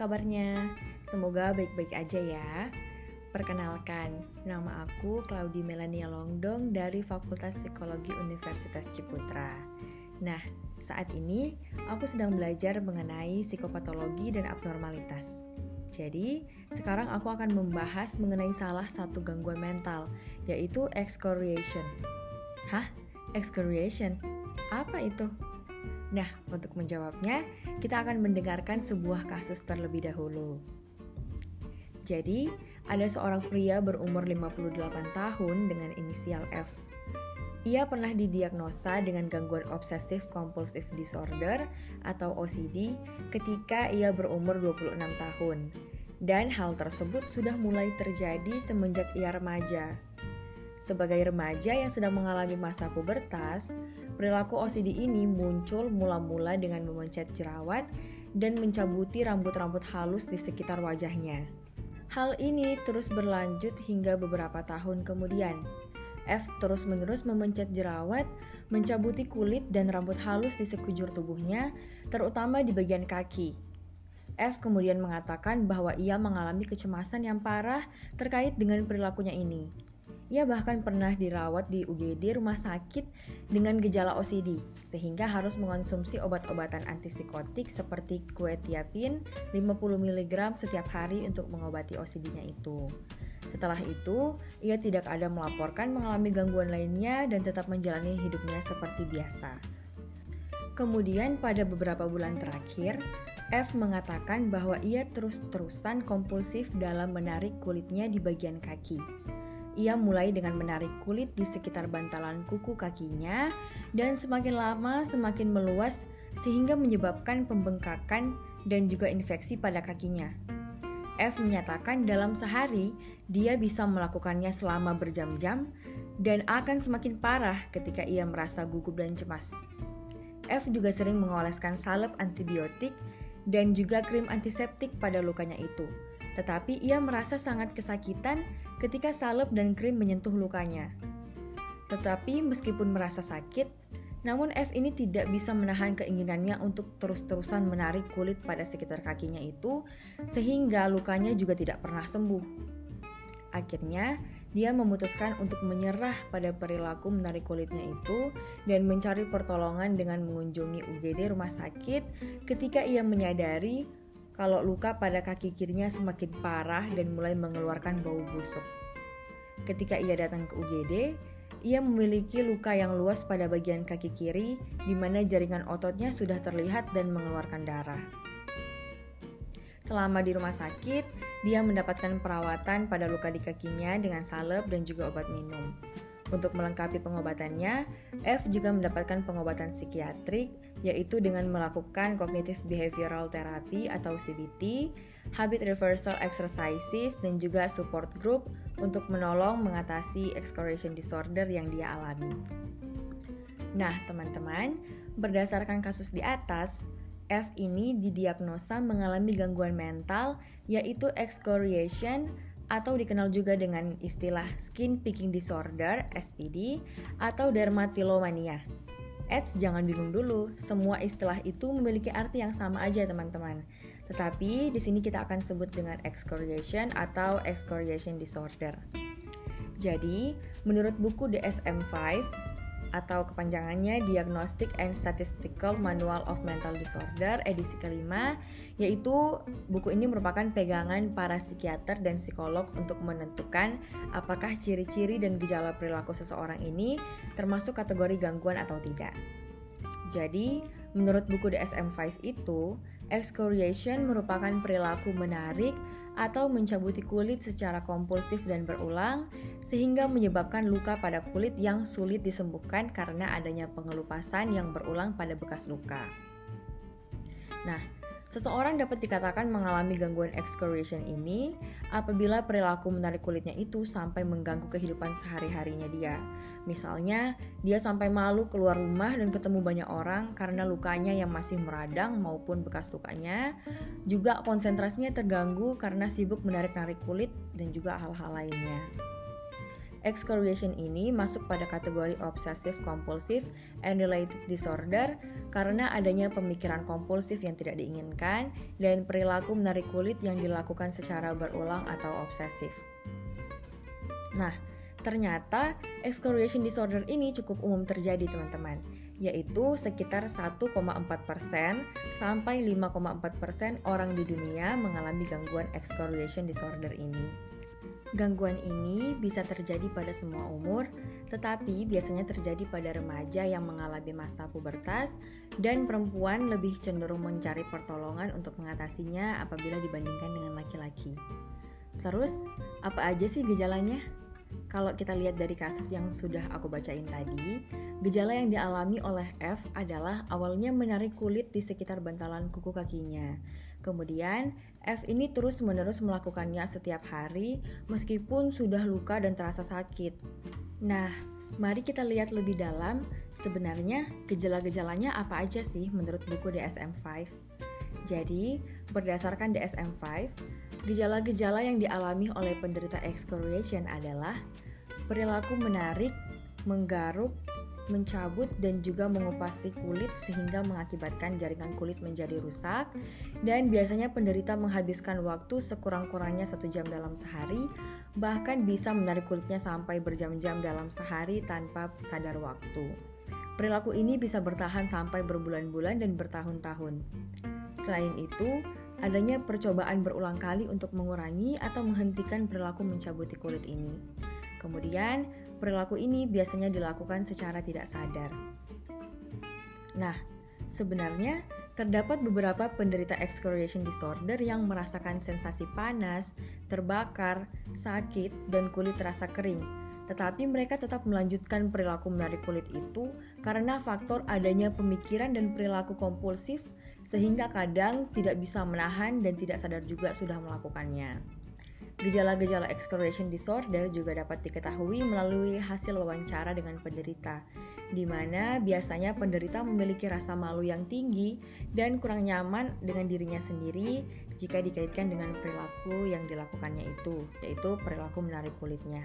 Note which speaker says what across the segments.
Speaker 1: kabarnya? Semoga baik-baik aja ya. Perkenalkan, nama aku Claudi Melania Longdong dari Fakultas Psikologi Universitas Ciputra. Nah, saat ini aku sedang belajar mengenai psikopatologi dan abnormalitas. Jadi, sekarang aku akan membahas mengenai salah satu gangguan mental, yaitu excoriation. Hah? Excoriation? Apa itu? Nah, untuk menjawabnya, kita akan mendengarkan sebuah kasus terlebih dahulu. Jadi, ada seorang pria berumur 58 tahun dengan inisial F. Ia pernah didiagnosa dengan gangguan obsesif compulsive disorder atau OCD ketika ia berumur 26 tahun. Dan hal tersebut sudah mulai terjadi semenjak ia remaja. Sebagai remaja yang sedang mengalami masa pubertas, perilaku OCD ini muncul mula-mula dengan memencet jerawat dan mencabuti rambut-rambut halus di sekitar wajahnya. Hal ini terus berlanjut hingga beberapa tahun kemudian. F terus-menerus memencet jerawat, mencabuti kulit dan rambut halus di sekujur tubuhnya, terutama di bagian kaki. F kemudian mengatakan bahwa ia mengalami kecemasan yang parah terkait dengan perilakunya ini. Ia bahkan pernah dirawat di UGD rumah sakit dengan gejala OCD, sehingga harus mengonsumsi obat-obatan antipsikotik seperti quetiapin 50 mg setiap hari untuk mengobati OCD-nya itu. Setelah itu, ia tidak ada melaporkan mengalami gangguan lainnya dan tetap menjalani hidupnya seperti biasa. Kemudian pada beberapa bulan terakhir, F mengatakan bahwa ia terus-terusan kompulsif dalam menarik kulitnya di bagian kaki. Ia mulai dengan menarik kulit di sekitar bantalan kuku kakinya dan semakin lama semakin meluas sehingga menyebabkan pembengkakan dan juga infeksi pada kakinya. F menyatakan dalam sehari dia bisa melakukannya selama berjam-jam dan akan semakin parah ketika ia merasa gugup dan cemas. F juga sering mengoleskan salep antibiotik dan juga krim antiseptik pada lukanya itu tetapi ia merasa sangat kesakitan ketika salep dan krim menyentuh lukanya. Tetapi meskipun merasa sakit, namun F ini tidak bisa menahan keinginannya untuk terus-terusan menarik kulit pada sekitar kakinya itu, sehingga lukanya juga tidak pernah sembuh. Akhirnya, dia memutuskan untuk menyerah pada perilaku menarik kulitnya itu dan mencari pertolongan dengan mengunjungi UGD rumah sakit ketika ia menyadari kalau luka pada kaki kirinya semakin parah dan mulai mengeluarkan bau busuk. Ketika ia datang ke UGD, ia memiliki luka yang luas pada bagian kaki kiri, di mana jaringan ototnya sudah terlihat dan mengeluarkan darah. Selama di rumah sakit, dia mendapatkan perawatan pada luka di kakinya dengan salep dan juga obat minum. Untuk melengkapi pengobatannya, F juga mendapatkan pengobatan psikiatrik, yaitu dengan melakukan Cognitive Behavioral Therapy atau CBT, Habit Reversal Exercises, dan juga support group untuk menolong mengatasi excoriation disorder yang dia alami. Nah, teman-teman, berdasarkan kasus di atas, F ini didiagnosa mengalami gangguan mental, yaitu excoriation atau dikenal juga dengan istilah skin picking disorder (SPD) atau dermatillomania. Eits, jangan bingung dulu, semua istilah itu memiliki arti yang sama aja teman-teman. Tetapi di sini kita akan sebut dengan excoriation atau excoriation disorder. Jadi, menurut buku DSM-5, atau kepanjangannya Diagnostic and Statistical Manual of Mental Disorder edisi kelima yaitu buku ini merupakan pegangan para psikiater dan psikolog untuk menentukan apakah ciri-ciri dan gejala perilaku seseorang ini termasuk kategori gangguan atau tidak. Jadi, menurut buku DSM-5 itu, excoriation merupakan perilaku menarik atau mencabuti kulit secara kompulsif dan berulang, sehingga menyebabkan luka pada kulit yang sulit disembuhkan karena adanya pengelupasan yang berulang pada bekas luka. Nah, Seseorang dapat dikatakan mengalami gangguan excoriation ini apabila perilaku menarik kulitnya itu sampai mengganggu kehidupan sehari-harinya dia. Misalnya, dia sampai malu keluar rumah dan ketemu banyak orang karena lukanya yang masih meradang maupun bekas lukanya. Juga konsentrasinya terganggu karena sibuk menarik-narik kulit dan juga hal-hal lainnya. Excoriation ini masuk pada kategori obsessive compulsive and related disorder karena adanya pemikiran kompulsif yang tidak diinginkan dan perilaku menarik kulit yang dilakukan secara berulang atau obsesif. Nah, ternyata excoriation disorder ini cukup umum terjadi teman-teman yaitu sekitar 1,4% sampai 5,4% orang di dunia mengalami gangguan excoriation disorder ini. Gangguan ini bisa terjadi pada semua umur, tetapi biasanya terjadi pada remaja yang mengalami masa pubertas dan perempuan lebih cenderung mencari pertolongan untuk mengatasinya apabila dibandingkan dengan laki-laki. Terus, apa aja sih gejalanya? Kalau kita lihat dari kasus yang sudah aku bacain tadi, gejala yang dialami oleh F adalah awalnya menarik kulit di sekitar bantalan kuku kakinya. Kemudian, F ini terus-menerus melakukannya setiap hari meskipun sudah luka dan terasa sakit. Nah, mari kita lihat lebih dalam sebenarnya gejala-gejalanya apa aja sih menurut buku DSM-5. Jadi, berdasarkan DSM-5, gejala-gejala yang dialami oleh penderita excoriation adalah perilaku menarik, menggaruk, mencabut dan juga mengupasi kulit sehingga mengakibatkan jaringan kulit menjadi rusak dan biasanya penderita menghabiskan waktu sekurang-kurangnya satu jam dalam sehari bahkan bisa menarik kulitnya sampai berjam-jam dalam sehari tanpa sadar waktu. Perilaku ini bisa bertahan sampai berbulan-bulan dan bertahun-tahun. Selain itu, adanya percobaan berulang kali untuk mengurangi atau menghentikan perilaku mencabuti kulit ini. Kemudian, Perilaku ini biasanya dilakukan secara tidak sadar. Nah, sebenarnya terdapat beberapa penderita excoriation disorder yang merasakan sensasi panas, terbakar, sakit, dan kulit terasa kering. Tetapi mereka tetap melanjutkan perilaku menarik kulit itu karena faktor adanya pemikiran dan perilaku kompulsif sehingga kadang tidak bisa menahan dan tidak sadar juga sudah melakukannya. Gejala-gejala excoriation disorder juga dapat diketahui melalui hasil wawancara dengan penderita, di mana biasanya penderita memiliki rasa malu yang tinggi dan kurang nyaman dengan dirinya sendiri jika dikaitkan dengan perilaku yang dilakukannya itu, yaitu perilaku menarik kulitnya.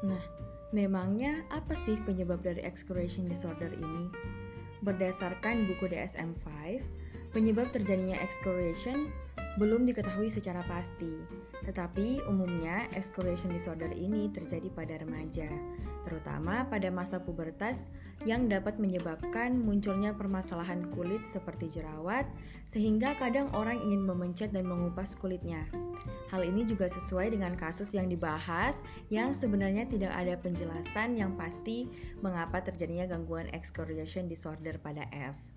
Speaker 1: Nah, memangnya apa sih penyebab dari excoriation disorder ini? Berdasarkan buku DSM-5, penyebab terjadinya excoriation belum diketahui secara pasti, tetapi umumnya excoriation disorder ini terjadi pada remaja, terutama pada masa pubertas yang dapat menyebabkan munculnya permasalahan kulit seperti jerawat, sehingga kadang orang ingin memencet dan mengupas kulitnya. Hal ini juga sesuai dengan kasus yang dibahas yang sebenarnya tidak ada penjelasan yang pasti mengapa terjadinya gangguan excoriation disorder pada F.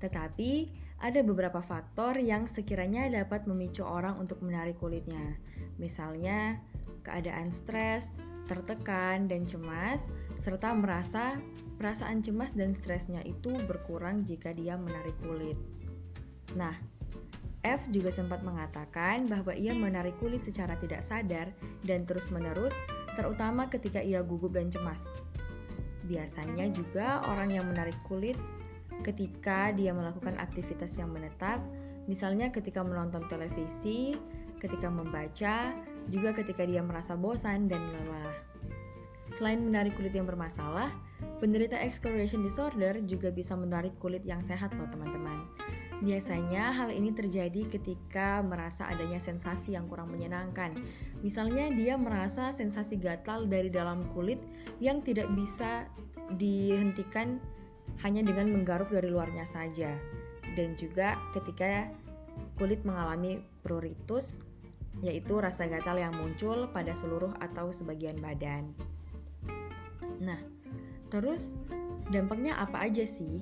Speaker 1: Tetapi, ada beberapa faktor yang sekiranya dapat memicu orang untuk menarik kulitnya. Misalnya, keadaan stres, tertekan, dan cemas, serta merasa perasaan cemas dan stresnya itu berkurang jika dia menarik kulit. Nah, F juga sempat mengatakan bahwa ia menarik kulit secara tidak sadar dan terus-menerus, terutama ketika ia gugup dan cemas. Biasanya juga orang yang menarik kulit ketika dia melakukan aktivitas yang menetap, misalnya ketika menonton televisi, ketika membaca, juga ketika dia merasa bosan dan lelah. Selain menarik kulit yang bermasalah, penderita excoriation disorder juga bisa menarik kulit yang sehat loh teman-teman. Biasanya hal ini terjadi ketika merasa adanya sensasi yang kurang menyenangkan. Misalnya dia merasa sensasi gatal dari dalam kulit yang tidak bisa dihentikan hanya dengan menggaruk dari luarnya saja. Dan juga ketika kulit mengalami pruritus, yaitu rasa gatal yang muncul pada seluruh atau sebagian badan. Nah, terus dampaknya apa aja sih?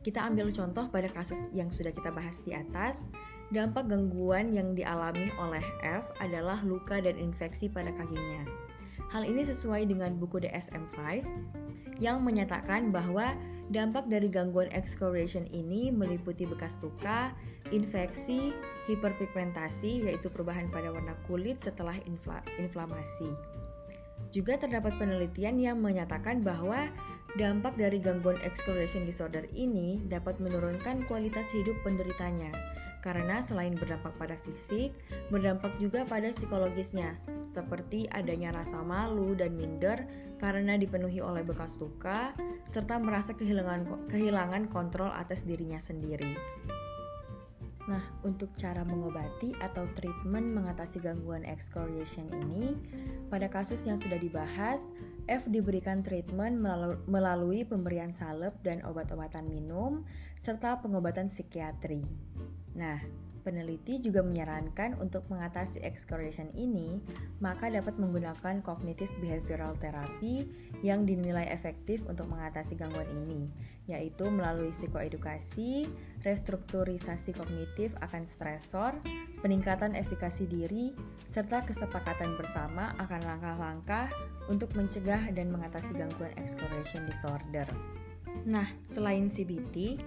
Speaker 1: Kita ambil contoh pada kasus yang sudah kita bahas di atas. Dampak gangguan yang dialami oleh F adalah luka dan infeksi pada kakinya. Hal ini sesuai dengan buku DSM-5 yang menyatakan bahwa Dampak dari gangguan excoriation ini meliputi bekas luka, infeksi, hiperpigmentasi yaitu perubahan pada warna kulit setelah infla inflamasi. Juga terdapat penelitian yang menyatakan bahwa dampak dari gangguan excoriation disorder ini dapat menurunkan kualitas hidup penderitanya karena selain berdampak pada fisik, berdampak juga pada psikologisnya, seperti adanya rasa malu dan minder karena dipenuhi oleh bekas luka, serta merasa kehilangan, kehilangan kontrol atas dirinya sendiri. Nah, untuk cara mengobati atau treatment mengatasi gangguan excoriation ini, pada kasus yang sudah dibahas, F diberikan treatment melalui pemberian salep dan obat-obatan minum, serta pengobatan psikiatri. Nah, peneliti juga menyarankan untuk mengatasi excoriation ini, maka dapat menggunakan cognitive behavioral therapy yang dinilai efektif untuk mengatasi gangguan ini, yaitu melalui psikoedukasi, restrukturisasi kognitif akan stresor, peningkatan efikasi diri, serta kesepakatan bersama akan langkah-langkah untuk mencegah dan mengatasi gangguan excoriation disorder. Nah, selain CBT,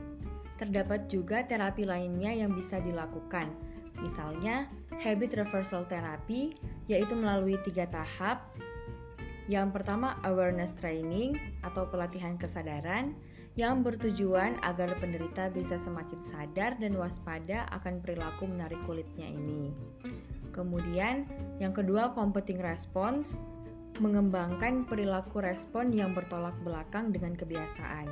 Speaker 1: terdapat juga terapi lainnya yang bisa dilakukan. Misalnya, habit reversal therapy, yaitu melalui tiga tahap. Yang pertama, awareness training atau pelatihan kesadaran yang bertujuan agar penderita bisa semakin sadar dan waspada akan perilaku menarik kulitnya ini. Kemudian, yang kedua, competing response, mengembangkan perilaku respon yang bertolak belakang dengan kebiasaan.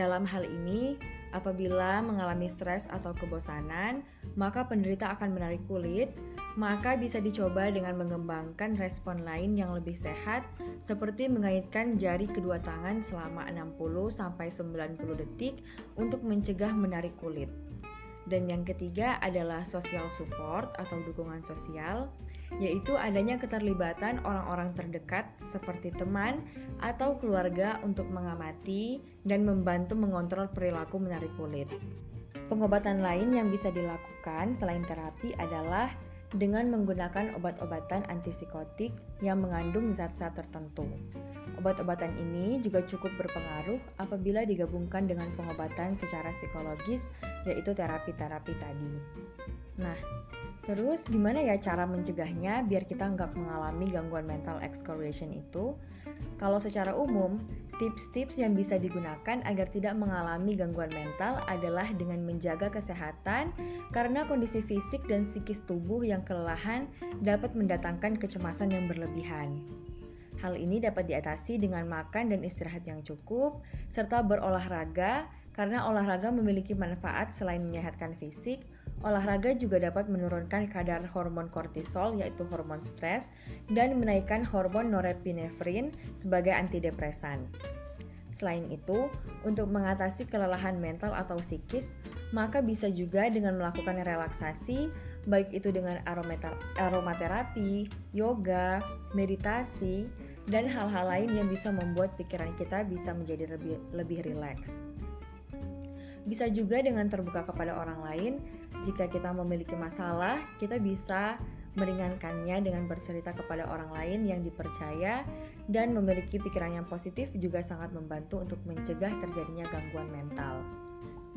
Speaker 1: Dalam hal ini, Apabila mengalami stres atau kebosanan, maka penderita akan menarik kulit, maka bisa dicoba dengan mengembangkan respon lain yang lebih sehat seperti mengaitkan jari kedua tangan selama 60 sampai 90 detik untuk mencegah menarik kulit. Dan yang ketiga adalah social support atau dukungan sosial yaitu adanya keterlibatan orang-orang terdekat seperti teman atau keluarga untuk mengamati dan membantu mengontrol perilaku menarik kulit. Pengobatan lain yang bisa dilakukan selain terapi adalah dengan menggunakan obat-obatan antipsikotik yang mengandung zat-zat tertentu. Obat-obatan ini juga cukup berpengaruh apabila digabungkan dengan pengobatan secara psikologis, yaitu terapi-terapi tadi. Nah, Terus gimana ya cara mencegahnya biar kita nggak mengalami gangguan mental excoriation itu? Kalau secara umum, tips-tips yang bisa digunakan agar tidak mengalami gangguan mental adalah dengan menjaga kesehatan karena kondisi fisik dan psikis tubuh yang kelelahan dapat mendatangkan kecemasan yang berlebihan. Hal ini dapat diatasi dengan makan dan istirahat yang cukup, serta berolahraga, karena olahraga memiliki manfaat selain menyehatkan fisik, Olahraga juga dapat menurunkan kadar hormon kortisol yaitu hormon stres dan menaikkan hormon norepinefrin sebagai antidepresan. Selain itu, untuk mengatasi kelelahan mental atau psikis, maka bisa juga dengan melakukan relaksasi, baik itu dengan aromaterapi, yoga, meditasi, dan hal-hal lain yang bisa membuat pikiran kita bisa menjadi lebih lebih rileks. Bisa juga dengan terbuka kepada orang lain. Jika kita memiliki masalah, kita bisa meringankannya dengan bercerita kepada orang lain yang dipercaya dan memiliki pikiran yang positif juga sangat membantu untuk mencegah terjadinya gangguan mental.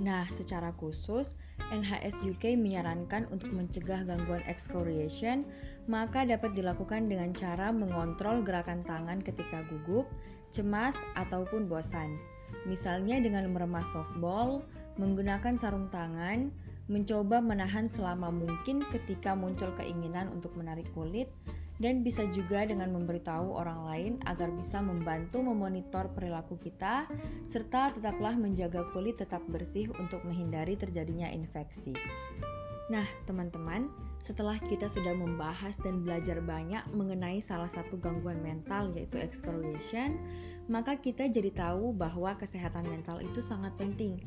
Speaker 1: Nah, secara khusus, NHS UK menyarankan untuk mencegah gangguan excoriation, maka dapat dilakukan dengan cara mengontrol gerakan tangan ketika gugup, cemas, ataupun bosan. Misalnya dengan meremas softball, menggunakan sarung tangan, mencoba menahan selama mungkin ketika muncul keinginan untuk menarik kulit, dan bisa juga dengan memberitahu orang lain agar bisa membantu memonitor perilaku kita, serta tetaplah menjaga kulit tetap bersih untuk menghindari terjadinya infeksi. Nah, teman-teman, setelah kita sudah membahas dan belajar banyak mengenai salah satu gangguan mental yaitu excoriation, maka kita jadi tahu bahwa kesehatan mental itu sangat penting.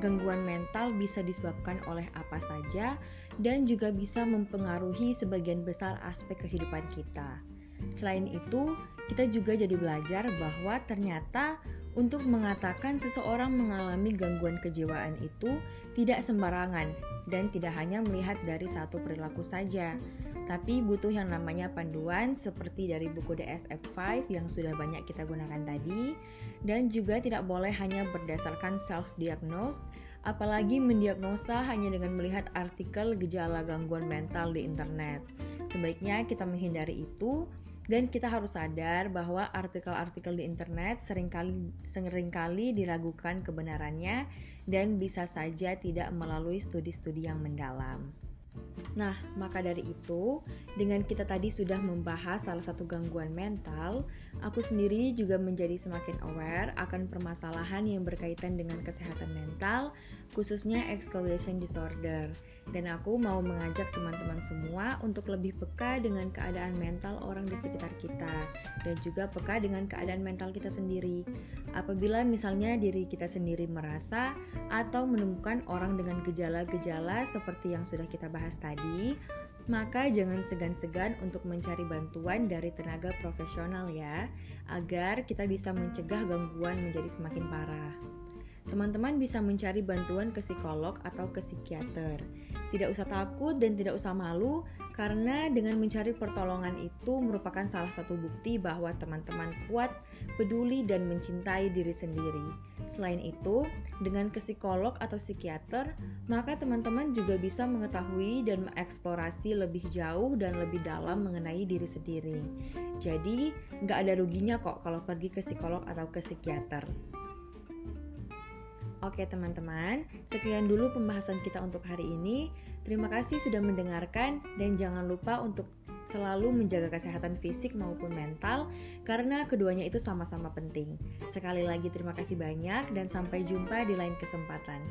Speaker 1: Gangguan mental bisa disebabkan oleh apa saja dan juga bisa mempengaruhi sebagian besar aspek kehidupan kita. Selain itu, kita juga jadi belajar bahwa ternyata untuk mengatakan seseorang mengalami gangguan kejiwaan itu tidak sembarangan dan tidak hanya melihat dari satu perilaku saja, tapi butuh yang namanya panduan seperti dari buku DSM-5 yang sudah banyak kita gunakan tadi dan juga tidak boleh hanya berdasarkan self-diagnose apalagi mendiagnosa hanya dengan melihat artikel gejala gangguan mental di internet. Sebaiknya kita menghindari itu Dan kita harus sadar bahwa artikel-artikel di internet sering kali sering kali diragukan kebenarannya dan bisa saja tidak melalui studi-studi yang mendalam. Nah, maka dari itu, dengan kita tadi sudah membahas salah satu gangguan mental, aku sendiri juga menjadi semakin aware akan permasalahan yang berkaitan dengan kesehatan mental, khususnya excoriation disorder. Dan aku mau mengajak teman-teman semua untuk lebih peka dengan keadaan mental orang di sekitar kita dan juga peka dengan keadaan mental kita sendiri. Apabila misalnya diri kita sendiri merasa atau menemukan orang dengan gejala-gejala seperti yang sudah kita bahas tadi, maka jangan segan-segan untuk mencari bantuan dari tenaga profesional ya, agar kita bisa mencegah gangguan menjadi semakin parah teman-teman bisa mencari bantuan ke psikolog atau ke psikiater. Tidak usah takut dan tidak usah malu, karena dengan mencari pertolongan itu merupakan salah satu bukti bahwa teman-teman kuat, peduli, dan mencintai diri sendiri. Selain itu, dengan ke psikolog atau psikiater, maka teman-teman juga bisa mengetahui dan mengeksplorasi lebih jauh dan lebih dalam mengenai diri sendiri. Jadi, nggak ada ruginya kok kalau pergi ke psikolog atau ke psikiater. Oke teman-teman, sekian dulu pembahasan kita untuk hari ini. Terima kasih sudah mendengarkan dan jangan lupa untuk selalu menjaga kesehatan fisik maupun mental karena keduanya itu sama-sama penting. Sekali lagi terima kasih banyak dan sampai jumpa di lain kesempatan.